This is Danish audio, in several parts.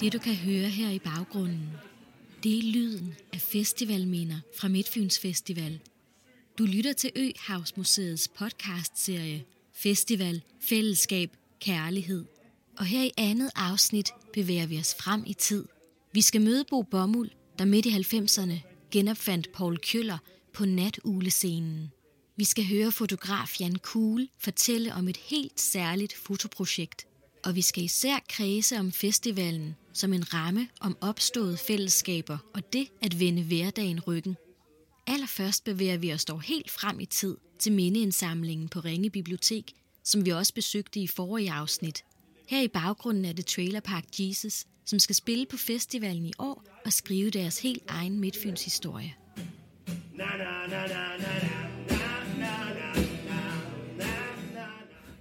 Det du kan høre her i baggrunden, det er lyden af festivalminder fra Midtfyns Festival. Du lytter til Øhavsmuseets podcastserie Festival, Fællesskab, Kærlighed. Og her i andet afsnit bevæger vi os frem i tid. Vi skal møde Bo Bomuld, der midt i 90'erne genopfandt Paul Køller på natuglescenen. Vi skal høre fotograf Jan Kuhl fortælle om et helt særligt fotoprojekt. Og vi skal især kredse om festivalen som en ramme om opståede fællesskaber og det at vende hverdagen ryggen. Allerførst bevæger vi os dog helt frem i tid til mindeindsamlingen på Ringe Bibliotek, som vi også besøgte i forrige afsnit. Her i baggrunden er det Trailer Park Jesus, som skal spille på festivalen i år og skrive deres helt egen Midtfyns historie.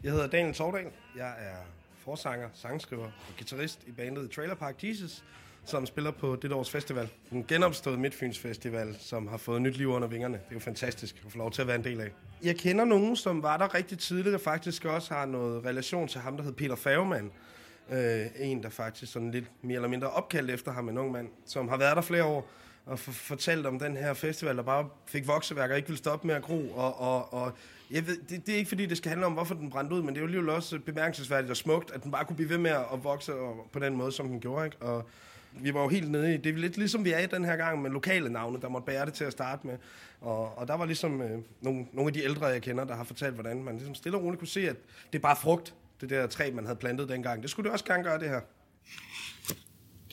Jeg hedder Daniel Tordal. Jeg er forsanger, sangskriver og guitarist i bandet Trailer Park Jesus, som spiller på det års festival. Den genopståede Midtfyns Festival, som har fået nyt liv under vingerne. Det er jo fantastisk at få lov til at være en del af. Jeg kender nogen, som var der rigtig tidligt, og faktisk også har noget relation til ham, der hed Peter Fagermann. Øh, en, der faktisk sådan lidt mere eller mindre opkaldt efter ham, en ung mand, som har været der flere år og for, fortalt om den her festival, der bare fik vokseværk og ikke ville stoppe med at gro. Og, og, og jeg ved, det, det er ikke fordi, det skal handle om, hvorfor den brændte ud, men det er jo alligevel også bemærkelsesværdigt og smukt, at den bare kunne blive ved med at vokse og, på den måde, som den gjorde. Ikke? Og vi var jo helt nede i, det er lidt ligesom vi er i den her gang med lokale navne, der måtte bære det til at starte med. Og, og der var ligesom øh, nogle, nogle af de ældre, jeg kender, der har fortalt, hvordan man ligesom stille og roligt kunne se, at det er bare frugt, det der træ, man havde plantet dengang. Det skulle det også gerne gøre, det her.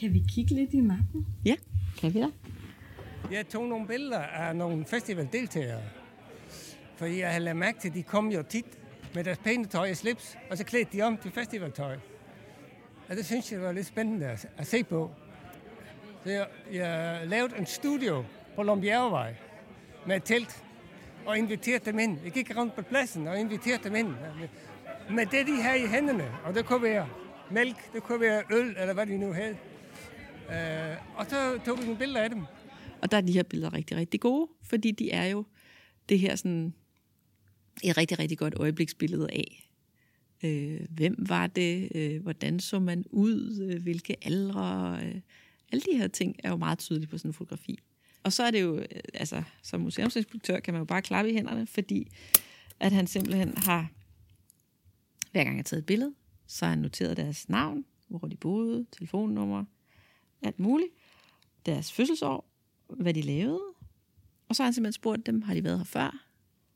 Kan vi kigge lidt i mappen? Ja, kan vi da. Jeg tog nogle billeder af nogle festivaldeltagere. For jeg havde lagt mærke til, at de kom jo tit med deres pæne tøj og slips, og så klædte de om til festivaltøj. Og det synes jeg var lidt spændende at, at se på. Så jeg, jeg lavede en studio på Lombjergevej med et telt og inviterede dem ind. Jeg gik rundt på pladsen og inviterede dem ind med det, de havde i hænderne. Og det kunne være mælk, det kunne være øl, eller hvad de nu havde. Uh, og så tog vi nogle billeder af dem. Og der er de her billeder rigtig, rigtig gode, fordi de er jo det her sådan et rigtig, rigtig godt øjebliksbillede af, øh, hvem var det, øh, hvordan så man ud, øh, hvilke aldre, øh, alle de her ting er jo meget tydelige på sådan en fotografi. Og så er det jo, øh, altså som museumsinspektør kan man jo bare klappe i hænderne, fordi at han simpelthen har, hver gang jeg har taget et billede, så har han noteret deres navn, hvor de boede, telefonnummer, alt muligt, deres fødselsår, hvad de lavede. Og så har han simpelthen spurgt dem, har de været her før?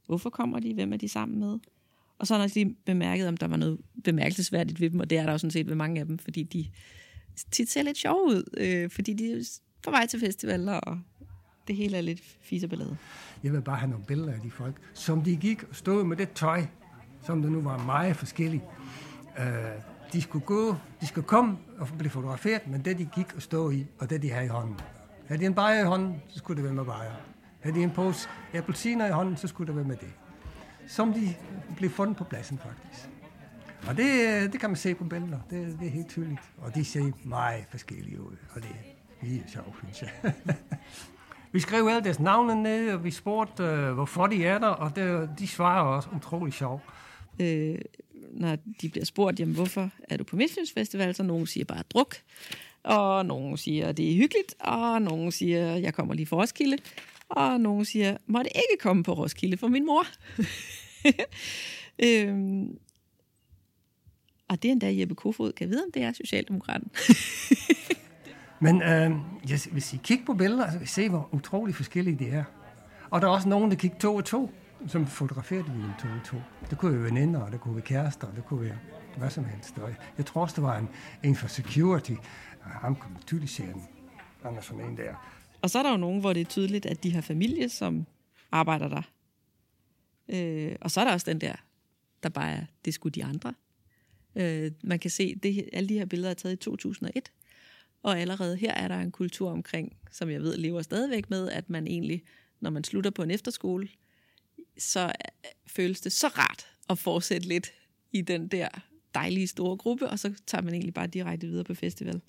Hvorfor kommer de? Hvem er de sammen med? Og så har han også lige bemærket, om der var noget bemærkelsesværdigt ved dem, og det er der jo sådan set ved mange af dem, fordi de tit ser lidt sjove ud, øh, fordi de er på vej til festivaler, og det hele er lidt fiseballade. Jeg vil bare have nogle billeder af de folk, som de gik og stod med det tøj, som der nu var meget forskelligt. Øh, de skulle gå, de skulle komme og blive fotograferet, men det de gik og stod i, og det de havde i hånden. Havde de en bajer i hånden, så skulle det være med bajer. Havde de en pose appelsiner i hånden, så skulle det være med det. Som de blev fundet på pladsen faktisk. Og det, øh, det kan man se på billeder. Det, det er helt tydeligt. Og de ser meget forskellige ud. Og det er helt sjovt, synes jeg. vi skrev alle deres navne ned, og vi spurgte, øh, hvorfor de er der, og det, de svarer også utrolig sjovt. Øh, når de bliver spurgt, jamen hvorfor er du på Midtfynsfestival, så nogen siger bare druk, og nogen siger, det er hyggeligt, og nogen siger, jeg kommer lige for Roskilde, og nogen siger, må det ikke komme på Roskilde for min mor. øhm, og det er endda Jeppe Kofod. Kan vide, om det er Socialdemokraten? Men øh, hvis I kigger på billeder, så kan I se, hvor utrolig forskellige de er. Og der er også nogen, der kigger to og to, som fotograferede vi to og to. Det kunne være veninder, og det kunne være kærester, og det kunne være hvad som helst. Og jeg tror også, det var en, en for security. Ham kunne tydeligt se, han er sådan en der. Og så er der jo nogen, hvor det er tydeligt, at de har familie, som arbejder der. Øh, og så er der også den der, der bare er, det skulle de andre. Øh, man kan se, det, alle de her billeder er taget i 2001. Og allerede her er der en kultur omkring, som jeg ved lever stadigvæk med, at man egentlig, når man slutter på en efterskole, så øh, føles det så rart at fortsætte lidt i den der dejlige store gruppe, og så tager man egentlig bare direkte videre på festival.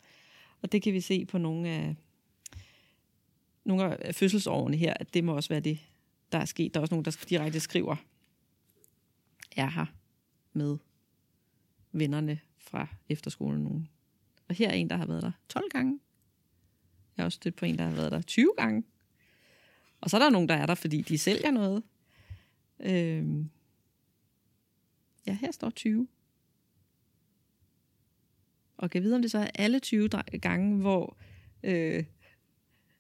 Og det kan vi se på nogle af, nogle af fødselsårene her, at det må også være det, der er sket. Der er også nogen, der direkte skriver, er her med vennerne fra efterskolen. Nogle Og her er en, der har været der 12 gange. Jeg har også stødt på en, der har været der 20 gange. Og så er der nogen, der er der, fordi de sælger noget. Øhm. Ja, her står 20. Og kan vide, om det så er alle 20 gange, hvor øh,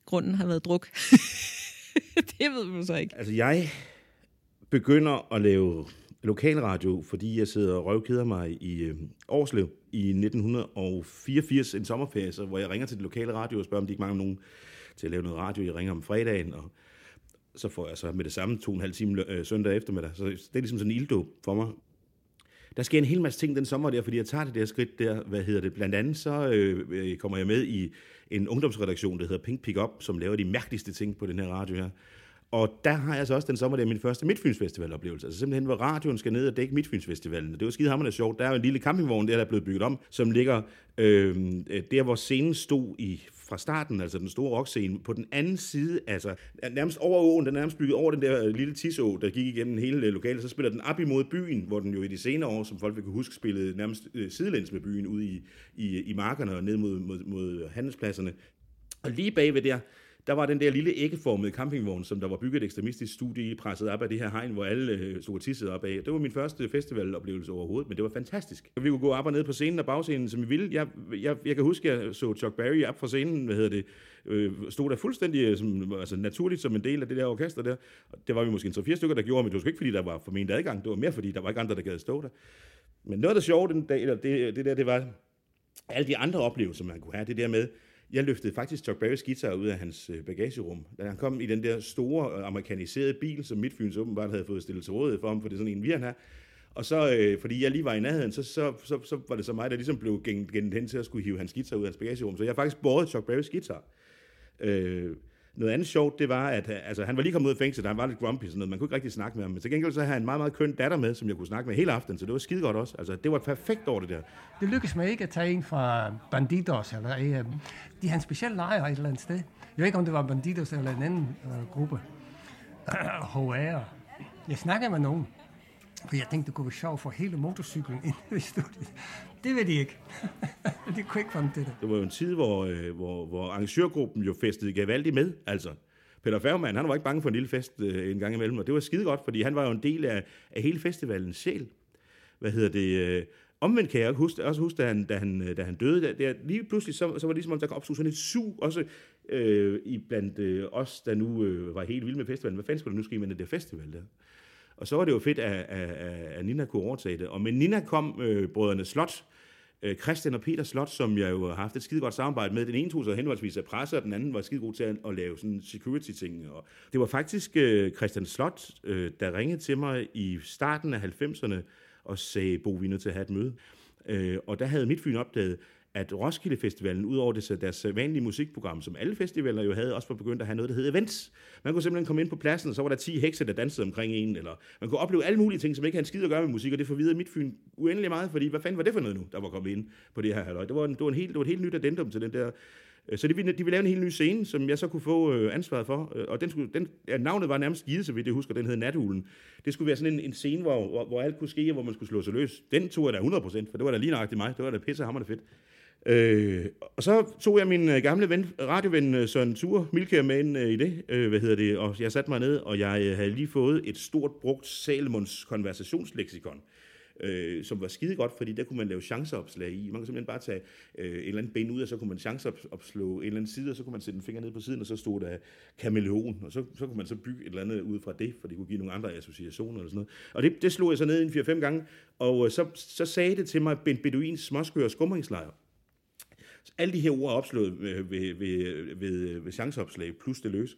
grunden har været druk. det ved man så ikke. Altså, jeg begynder at lave lokalradio, fordi jeg sidder og røvkeder mig i øh, Årslev i 1984, en sommerferie, hvor jeg ringer til det lokale radio og spørger, om de ikke mangler nogen til at lave noget radio. Jeg ringer om fredagen, og så får jeg så med det samme to og en halv time øh, søndag eftermiddag. Så det er ligesom sådan en ilddåb for mig. Der sker en hel masse ting den sommer der, fordi jeg tager det der skridt der, hvad hedder det, blandt andet så øh, øh kommer jeg med i en ungdomsredaktion, der hedder Pink Pick Up, som laver de mærkeligste ting på den her radio her. Og der har jeg så også den sommer, der min første Midtfynsfestival-oplevelse. Altså simpelthen, hvor radioen skal ned og dække Midtfynsfestivalen. Det var skide hammerende sjovt. Der er jo en lille campingvogn, der, der er blevet bygget om, som ligger øhm, øh, der, hvor scenen stod i fra starten, altså den store rockscene, på den anden side, altså nærmest over åen, den er nærmest bygget over den der øh, lille tiså, der gik igennem hele øh, lokalet, så spiller den op imod byen, hvor den jo i de senere år, som folk vil kunne huske, spillede nærmest øh, sidelæns med byen ude i, i, i markerne og ned mod, mod, mod handelspladserne. Og lige bagved der, der var den der lille æggeformede campingvogn, som der var bygget et ekstremistisk studie i, presset op af det her hegn, hvor alle øh, stod tissede op af. Det var min første festivaloplevelse overhovedet, men det var fantastisk. Vi kunne gå op og ned på scenen og bagscenen, som vi ville. Jeg, jeg, jeg kan huske, at jeg så Chuck Berry op fra scenen, hvad hedder det, øh, stod der fuldstændig øh, som, altså naturligt som en del af det der orkester der. Det var vi måske en 3-4 stykker, der gjorde, men det var ikke, fordi der var formentlig adgang. Det var mere, fordi der var ikke andre, der gad stå der. Men noget af det sjove den dag, eller det, det der, det var alle de andre oplevelser, man kunne have. Det der med, jeg løftede faktisk Chuck Berrys guitar ud af hans øh, bagagerum, da han kom i den der store øh, amerikaniserede bil, som Midtfyns åbenbart havde fået stillet til rådighed for ham, for det er sådan en vi har. Og så, øh, fordi jeg lige var i nærheden, så, så, så, så var det så mig, der ligesom blev gennem hen til at skulle hive hans guitar ud af hans bagagerum. Så jeg har faktisk båret Chuck Berrys guitar. Øh, noget andet sjovt, det var, at øh, altså, han var lige kommet ud af fængsel, han var lidt grumpy, sådan noget. man kunne ikke rigtig snakke med ham. Men til gengæld så havde han en meget, meget køn datter med, som jeg kunne snakke med hele aften, så det var skide godt også. Altså, det var perfekt over det der. Det lykkedes mig ikke at tage en fra Bandidos, eller øh, de har en speciel lejr et eller andet sted. Jeg ved ikke, om det var Bandidos eller en anden øh, gruppe. HR. Jeg snakkede med nogen, for jeg tænkte, det kunne være sjovt for hele motorcyklen ind i studiet. Det ved de ikke. de kunne ikke fange det det. Det var jo en tid, hvor, øh, hvor, hvor arrangørgruppen jo festede Gavaldi med, altså. Peter Færgemann, han var ikke bange for en lille fest øh, en gang imellem, og det var skide godt, fordi han var jo en del af, af hele festivalens sjæl. Hvad hedder det? Øh, omvendt kan jeg huske, også huske, da han, da han, øh, da han døde, der, der, lige pludselig, så, så var det ligesom, om der opstod sådan et sug, også øh, i blandt øh, os, der nu øh, var helt vilde med festivalen. Hvad fanden skulle der nu ske med den der festival der? Og så var det jo fedt, at, at, at Nina kunne overtage det. Og med Nina kom øh, brødrene Slot, øh, Christian og Peter Slot, som jeg jo har haft et skide godt samarbejde med. Den ene tog sig henholdsvis af presse, og den anden var skide god til at, at lave sådan security-ting. Og det var faktisk øh, Christian Slot, øh, der ringede til mig i starten af 90'erne og sagde, Bo, vi er nødt til at have et møde. Øh, og der havde mit fyn opdaget, at Roskilde Festivalen, udover det, deres vanlige musikprogram, som alle festivaler jo havde, også var begyndt at have noget, der hed events. Man kunne simpelthen komme ind på pladsen, og så var der 10 hekse, der dansede omkring en, eller man kunne opleve alle mulige ting, som ikke havde en skid at gøre med musik, og det forvirrede mit fyn uendelig meget, fordi hvad fanden var det for noget nu, der var kommet ind på det her halvøj? Det var, en, det var, en helt, det var et helt nyt addendum til den der øh, så de ville, de ville lave en helt ny scene, som jeg så kunne få øh, ansvaret for. Øh, og den skulle, den, ja, navnet var nærmest givet, så vidt jeg husker, den hed Natulen. Det skulle være sådan en, en scene, hvor, hvor, hvor alt kunne ske, og hvor man skulle slå sig løs. Den tog jeg da 100%, for det var da lige nøjagtigt mig. Det var da pissehammerende fedt. Øh, og så tog jeg min øh, gamle ven, radioven øh, Søren Ture Milkær med ind øh, i det, øh, hvad hedder det, og jeg satte mig ned, og jeg øh, havde lige fået et stort brugt Salmons konversationsleksikon, øh, som var skide godt, fordi der kunne man lave chanceopslag i. Man kunne simpelthen bare tage øh, en eller anden ben ud, og så kunne man chanceopslå en eller anden side, og så kunne man sætte en finger ned på siden, og så stod der kameleon, og så, så kunne man så bygge et eller andet ud fra det, for det kunne give nogle andre associationer eller sådan noget. Og det, det slog jeg så ned en 4-5 gange, og øh, så, så sagde det til mig, Ben Beduins småskør skumringslejr. Alle de her ord er opslået ved, ved, ved, ved, ved chanceopslag, plus det løs.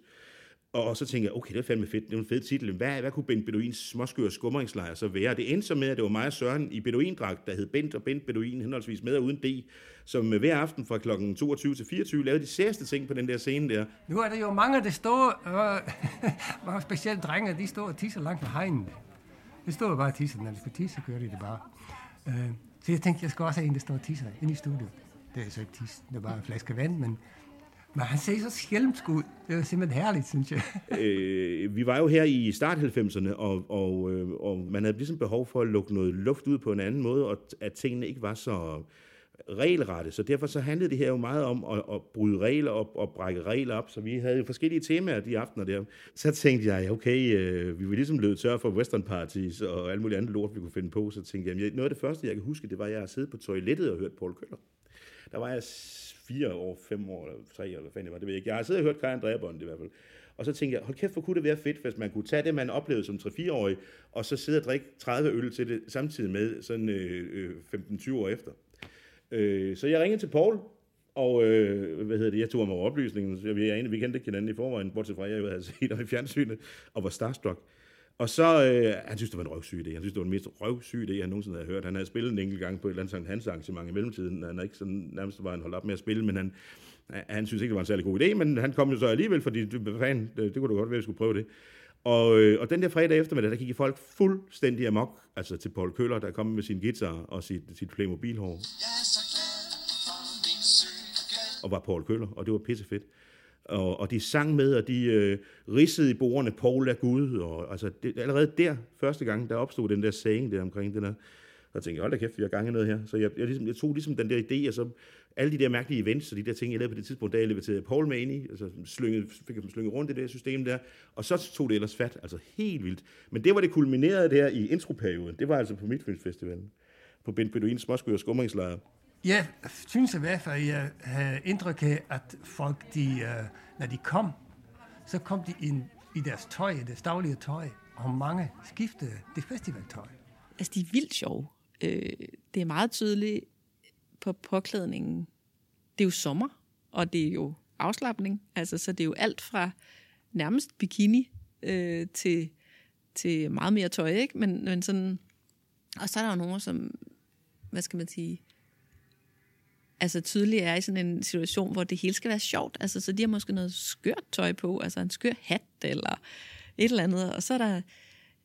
Og så tænkte jeg, okay, det er fandme fedt, det er en fed titel. Hvad, hvad kunne Bent Beduins småskøre skumringslejr så være? Det endte så med, at det var mig og Søren i Beduindragt, der hed Bent og Bent Beduin, henholdsvis med og uden D, som øh, hver aften fra kl. 22 til 24 lavede de særste ting på den der scene der. Nu er der jo mange, der står, øh, mange specielle drenge, de står og tisser langt fra hegnen. Det står bare og tisser, når de skal tisse, så gør de det bare. Øh, så jeg tænkte, jeg skal også have en, der står og tisser inde i studiet. Det er så ikke tis, det er bare en flaske vand, men, men han ser så skælmsk ud. Det var simpelthen herligt, synes jeg. øh, vi var jo her i start 90'erne, og, og, øh, og man havde ligesom behov for at lukke noget luft ud på en anden måde, og at tingene ikke var så regelrette, så derfor så handlede det her jo meget om at, at bryde regler op og brække regler op, så vi havde jo forskellige temaer de aftener der. Så tænkte jeg, okay, øh, vi var ligesom løbet tør for western parties og alle mulige andre lort, vi kunne finde på, så tænkte jeg, noget af det første, jeg kan huske, det var, at jeg siddet på toilettet og hørt Paul Køller. Der var jeg fire år, fem år, eller tre, eller hvad fanden det var, det ved jeg ikke. Jeg har siddet og hørt Kai Andrea Bond i hvert fald. Og så tænkte jeg, hold kæft, hvor kunne det være fedt, hvis man kunne tage det, man oplevede som 3-4-årig, og så sidde og drikke 30 øl til det, samtidig med sådan øh, øh 15-20 år efter. Øh, så jeg ringede til Paul, og øh, hvad hedder det, jeg tog mig oplysningen, så vi, er vi kendte ikke hinanden i forvejen, bortset fra, at jeg havde set ham i fjernsynet, og var starstruck. Og så, øh, han synes, det var en røvsyg idé. Han synes, det var den mest røvsyg idé, han nogensinde havde hørt. Han havde spillet en enkelt gang på et eller andet Sankt Hans arrangement i mellemtiden. Han er ikke sådan, nærmest var han holdt op med at spille, men han, han synes ikke, det var en særlig god idé, men han kom jo så alligevel, fordi det, fan, det, det kunne da godt være, at vi skulle prøve det. Og, øh, og den der fredag eftermiddag, der gik folk fuldstændig amok, altså til Paul Køller, der kom med sin guitar og sit, sit Playmobil-hår. Og var Paul Køller, og det var pissefedt. Og, og de sang med, og de øh, ridsede i bordene, Paul er Gud, og altså, det, allerede der, første gang, der opstod den der saying der omkring den der, så tænkte jeg, hold da kæft, vi har gang i noget her. Så jeg, jeg, ligesom, jeg tog ligesom den der idé, og så alle de der mærkelige events, og de der ting, jeg lavede på det tidspunkt, der jeg leverede Paul med ind i, altså slynget, fik jeg slynget rundt i det der system der, og så tog det ellers fat, altså helt vildt. Men det var det kulminerede der i introperioden, det var altså på Midtfynsfestivalen, på Ben Beduins Småsky og Skumringslejr. Jeg synes i hvert fald, at jeg havde indtryk af, at folk, de, øh, når de kom, så kom de ind i deres tøj, deres daglige tøj, og mange skiftede det festivaltøj. Altså, de er vildt sjove. Øh, det er meget tydeligt på påklædningen. Det er jo sommer, og det er jo afslappning. Altså, så det er jo alt fra nærmest bikini øh, til, til meget mere tøj, ikke? Men, men sådan... Og så er der jo nogen, som, hvad skal man sige, altså tydeligt er i sådan en situation, hvor det hele skal være sjovt. Altså, så de har måske noget skørt tøj på, altså en skør hat eller et eller andet. Og så er der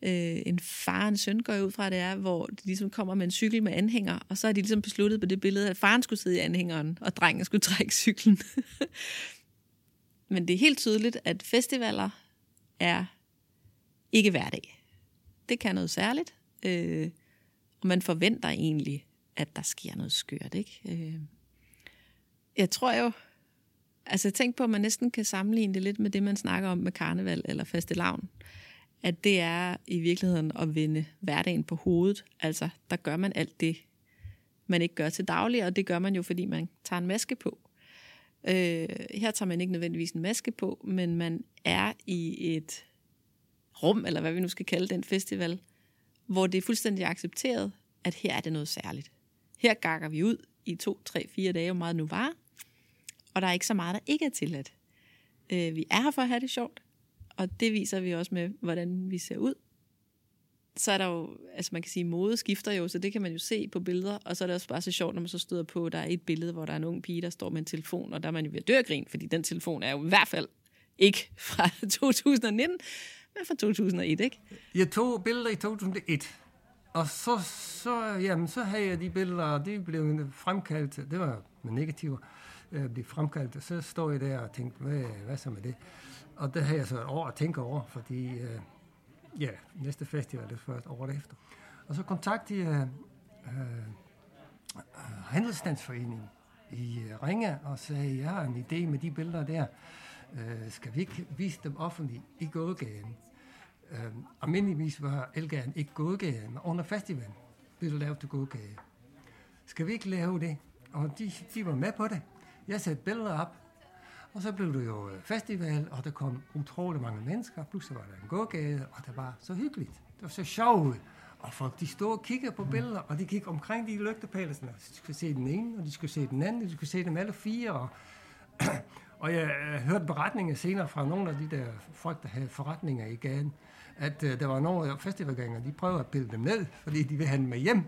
øh, en far og en søn, går ud fra, det er, hvor de ligesom kommer med en cykel med anhænger, og så er de ligesom besluttet på det billede, at faren skulle sidde i anhængeren, og drengen skulle trække cyklen. Men det er helt tydeligt, at festivaler er ikke hverdag. Det kan noget særligt, øh, og man forventer egentlig, at der sker noget skørt. Ikke? Øh, jeg tror jo, altså tænk på, at man næsten kan sammenligne det lidt med det, man snakker om med karneval eller fastelavn. At det er i virkeligheden at vende hverdagen på hovedet. Altså, der gør man alt det, man ikke gør til daglig, og det gør man jo, fordi man tager en maske på. Øh, her tager man ikke nødvendigvis en maske på, men man er i et rum, eller hvad vi nu skal kalde den festival, hvor det er fuldstændig accepteret, at her er det noget særligt. Her gakker vi ud i to, tre, fire dage, hvor meget nu var, og der er ikke så meget, der ikke er tilladt. Øh, vi er her for at have det sjovt, og det viser vi også med, hvordan vi ser ud. Så er der jo, altså man kan sige, mode skifter jo, så det kan man jo se på billeder, og så er det også bare så sjovt, når man så støder på, at der er et billede, hvor der er en ung pige, der står med en telefon, og der er man jo ved at dø grin, fordi den telefon er jo i hvert fald ikke fra 2019, men fra 2001, ikke? Jeg tog billeder i 2001, og så, så, jamen, så havde jeg de billeder, og de blev fremkaldt, det var med negativer, Øh, blive fremkaldt, så står jeg der og tænkte, hvad, hvad så med det? Og det har jeg så et år at tænke over, fordi øh, ja, næste festival er først året efter. Og så kontaktede jeg øh, øh, Handelsstandsforeningen i øh, Ringe og sagde, jeg har en idé med de billeder der. Øh, skal vi ikke vise dem offentligt i gågaden? Øh, almindeligvis var Elgaden ikke gågaden, men under festivalen blev det lavet til gågade. Skal vi ikke lave det? Og de, de var med på det. Jeg satte billeder op, og så blev det jo festival, og der kom utrolig mange mennesker. Pludselig var der en gågade, og det var så hyggeligt. Det var så sjovt. Og folk, de stod og kiggede på billeder, og de gik omkring de lygtepæle. De skulle se den ene, og de skulle se den anden, og de skulle se dem alle fire. Og, og jeg hørte beretninger senere fra nogle af de der folk, der havde forretninger i gaden, at uh, der var nogle af festivalgængere, de prøvede at pille dem ned, fordi de ville have dem med hjem.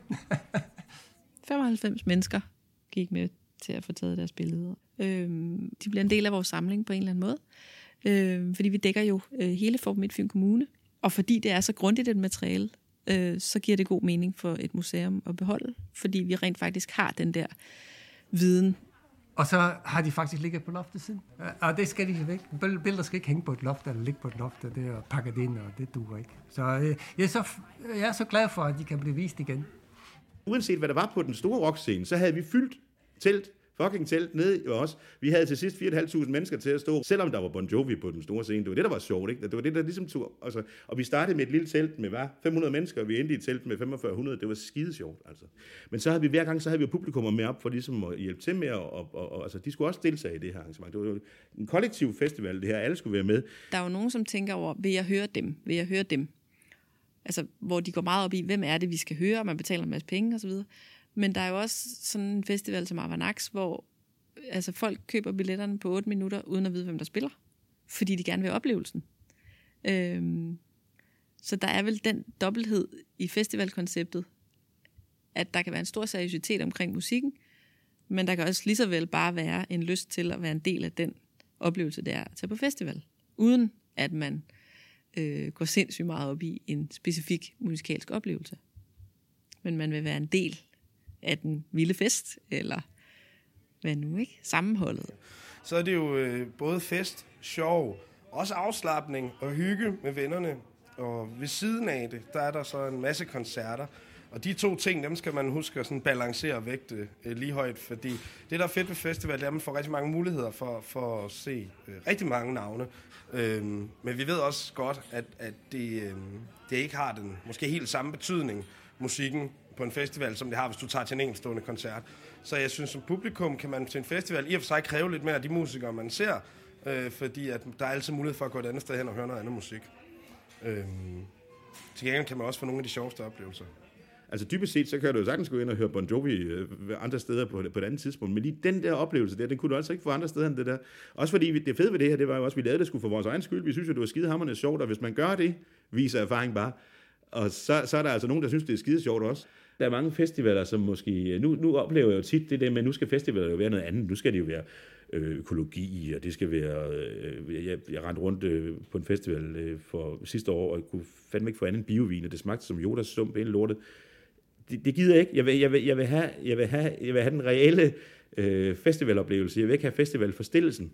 95 mennesker gik med til at få taget deres billeder. Øhm, de bliver en del af vores samling på en eller anden måde, øhm, fordi vi dækker jo øh, hele Form Midtfyn Kommune, og fordi det er så grundigt et materiale, øh, så giver det god mening for et museum at beholde, fordi vi rent faktisk har den der viden. Og så har de faktisk ligget på loftet siden. Og det skal de væk. Billeder skal ikke hænge på et loft, eller ligge på et loft, og det er pakket ind, og det duer ikke. Så øh, jeg, er så jeg er så glad for, at de kan blive vist igen. Uanset hvad der var på den store rockscene, så havde vi fyldt Telt, fucking telt ned i os. Vi havde til sidst 4.500 mennesker til at stå, selvom der var Bon Jovi på den store scene. Det var det, der var sjovt, ikke? Det var det, der ligesom tog, altså, og vi startede med et lille telt med, hvad? 500 mennesker, og vi endte i et telt med 4500. Det var skide sjovt, altså. Men så havde vi hver gang, så havde vi jo publikummer med op for ligesom at hjælpe til med, og, og, og, og altså, de skulle også deltage i det her arrangement. Det var en kollektiv festival, det her. Alle skulle være med. Der er jo nogen, som tænker over, vil jeg høre dem? Vil jeg høre dem? Altså, hvor de går meget op i, hvem er det, vi skal høre, og man betaler en masse penge osv. Men der er jo også sådan en festival som Avanax, hvor altså, folk køber billetterne på 8 minutter, uden at vide, hvem der spiller. Fordi de gerne vil have oplevelsen. Øhm, så der er vel den dobbelthed i festivalkonceptet, at der kan være en stor seriøsitet omkring musikken, men der kan også lige så vel bare være en lyst til at være en del af den oplevelse, der er at tage på festival, uden at man øh, går sindssygt meget op i en specifik musikalsk oplevelse. Men man vil være en del af den vilde fest, eller hvad nu, ikke? Sammenholdet. Så er det jo øh, både fest, sjov, også afslappning og hygge med vennerne. Og ved siden af det, der er der så en masse koncerter. Og de to ting, dem skal man huske at sådan balancere og vægte øh, lige højt, fordi det, der er fedt ved festival, det er, at man får rigtig mange muligheder for, for at se øh, rigtig mange navne. Øhm, men vi ved også godt, at, at det, øh, det ikke har den måske helt samme betydning, musikken på en festival, som det har, hvis du tager til en enkeltstående koncert. Så jeg synes, som publikum kan man til en festival i og for sig kræve lidt mere af de musikere, man ser, øh, fordi at der er altid mulighed for at gå et andet sted hen og høre noget andet musik. Øh, til gengæld kan man også få nogle af de sjoveste oplevelser. Altså dybest set, så kan du jo sagtens gå ind og høre Bon Jovi øh, andre steder på, på et andet tidspunkt, men lige den der oplevelse der, den kunne du altså ikke få andre steder end det der. Også fordi det fede ved det her, det var jo også, at vi lavede det skulle for vores egen skyld. Vi synes jo, det var skidehammerende sjovt, og hvis man gør det, viser erfaring bare. Og så, så er der altså nogen, der synes, det er skide sjovt også. Der er mange festivaler, som måske... Øh, nu, nu oplever jeg jo tit det der med, at nu skal festivaler jo være noget andet. Nu skal det jo være øh, økologi, og det skal være... Øh, jeg, jeg rendte rundt øh, på en festival øh, for sidste år, og jeg kunne fandme ikke få anden biovin, og det smagte som Jodas sump ind lortet. Det, det gider jeg ikke. Jeg vil, jeg vil, jeg vil, have, jeg vil, have, jeg vil have den reelle øh, festivaloplevelse. Jeg vil ikke have festivalforstillelsen.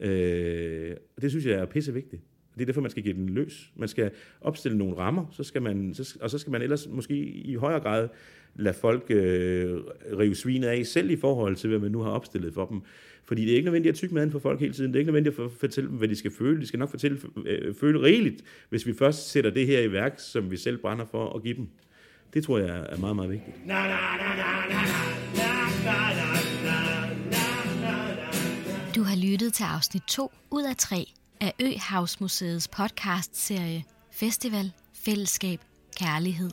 Øh, og det synes jeg er pissevigtigt. Det er derfor, man skal give den løs. Man skal opstille nogle rammer, så skal man, så, og så skal man ellers måske i højere grad lade folk øh, rive svinet af, selv i forhold til, hvad man nu har opstillet for dem. Fordi det er ikke nødvendigt at tykke maden for folk hele tiden. Det er ikke nødvendigt at fortælle dem, hvad de skal føle. De skal nok fortælle, øh, føle rigeligt, hvis vi først sætter det her i værk, som vi selv brænder for at give dem. Det tror jeg er meget, meget vigtigt. Du har lyttet til afsnit 2 ud af 3 af Øhavsmuseets podcast-serie Festival, Fællesskab, Kærlighed.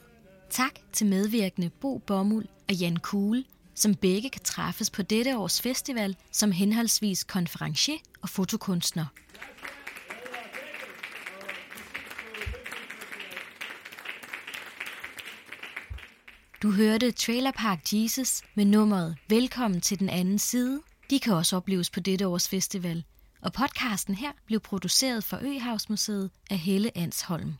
Tak til medvirkende Bo Bommel og Jan Kuhle, som begge kan træffes på dette års festival som henholdsvis konferencier og fotokunstner. Du hørte Trailer Park Jesus med nummeret Velkommen til den anden side. De kan også opleves på dette års festival – og podcasten her blev produceret for Øhavsmuseet af Helle Ansholm.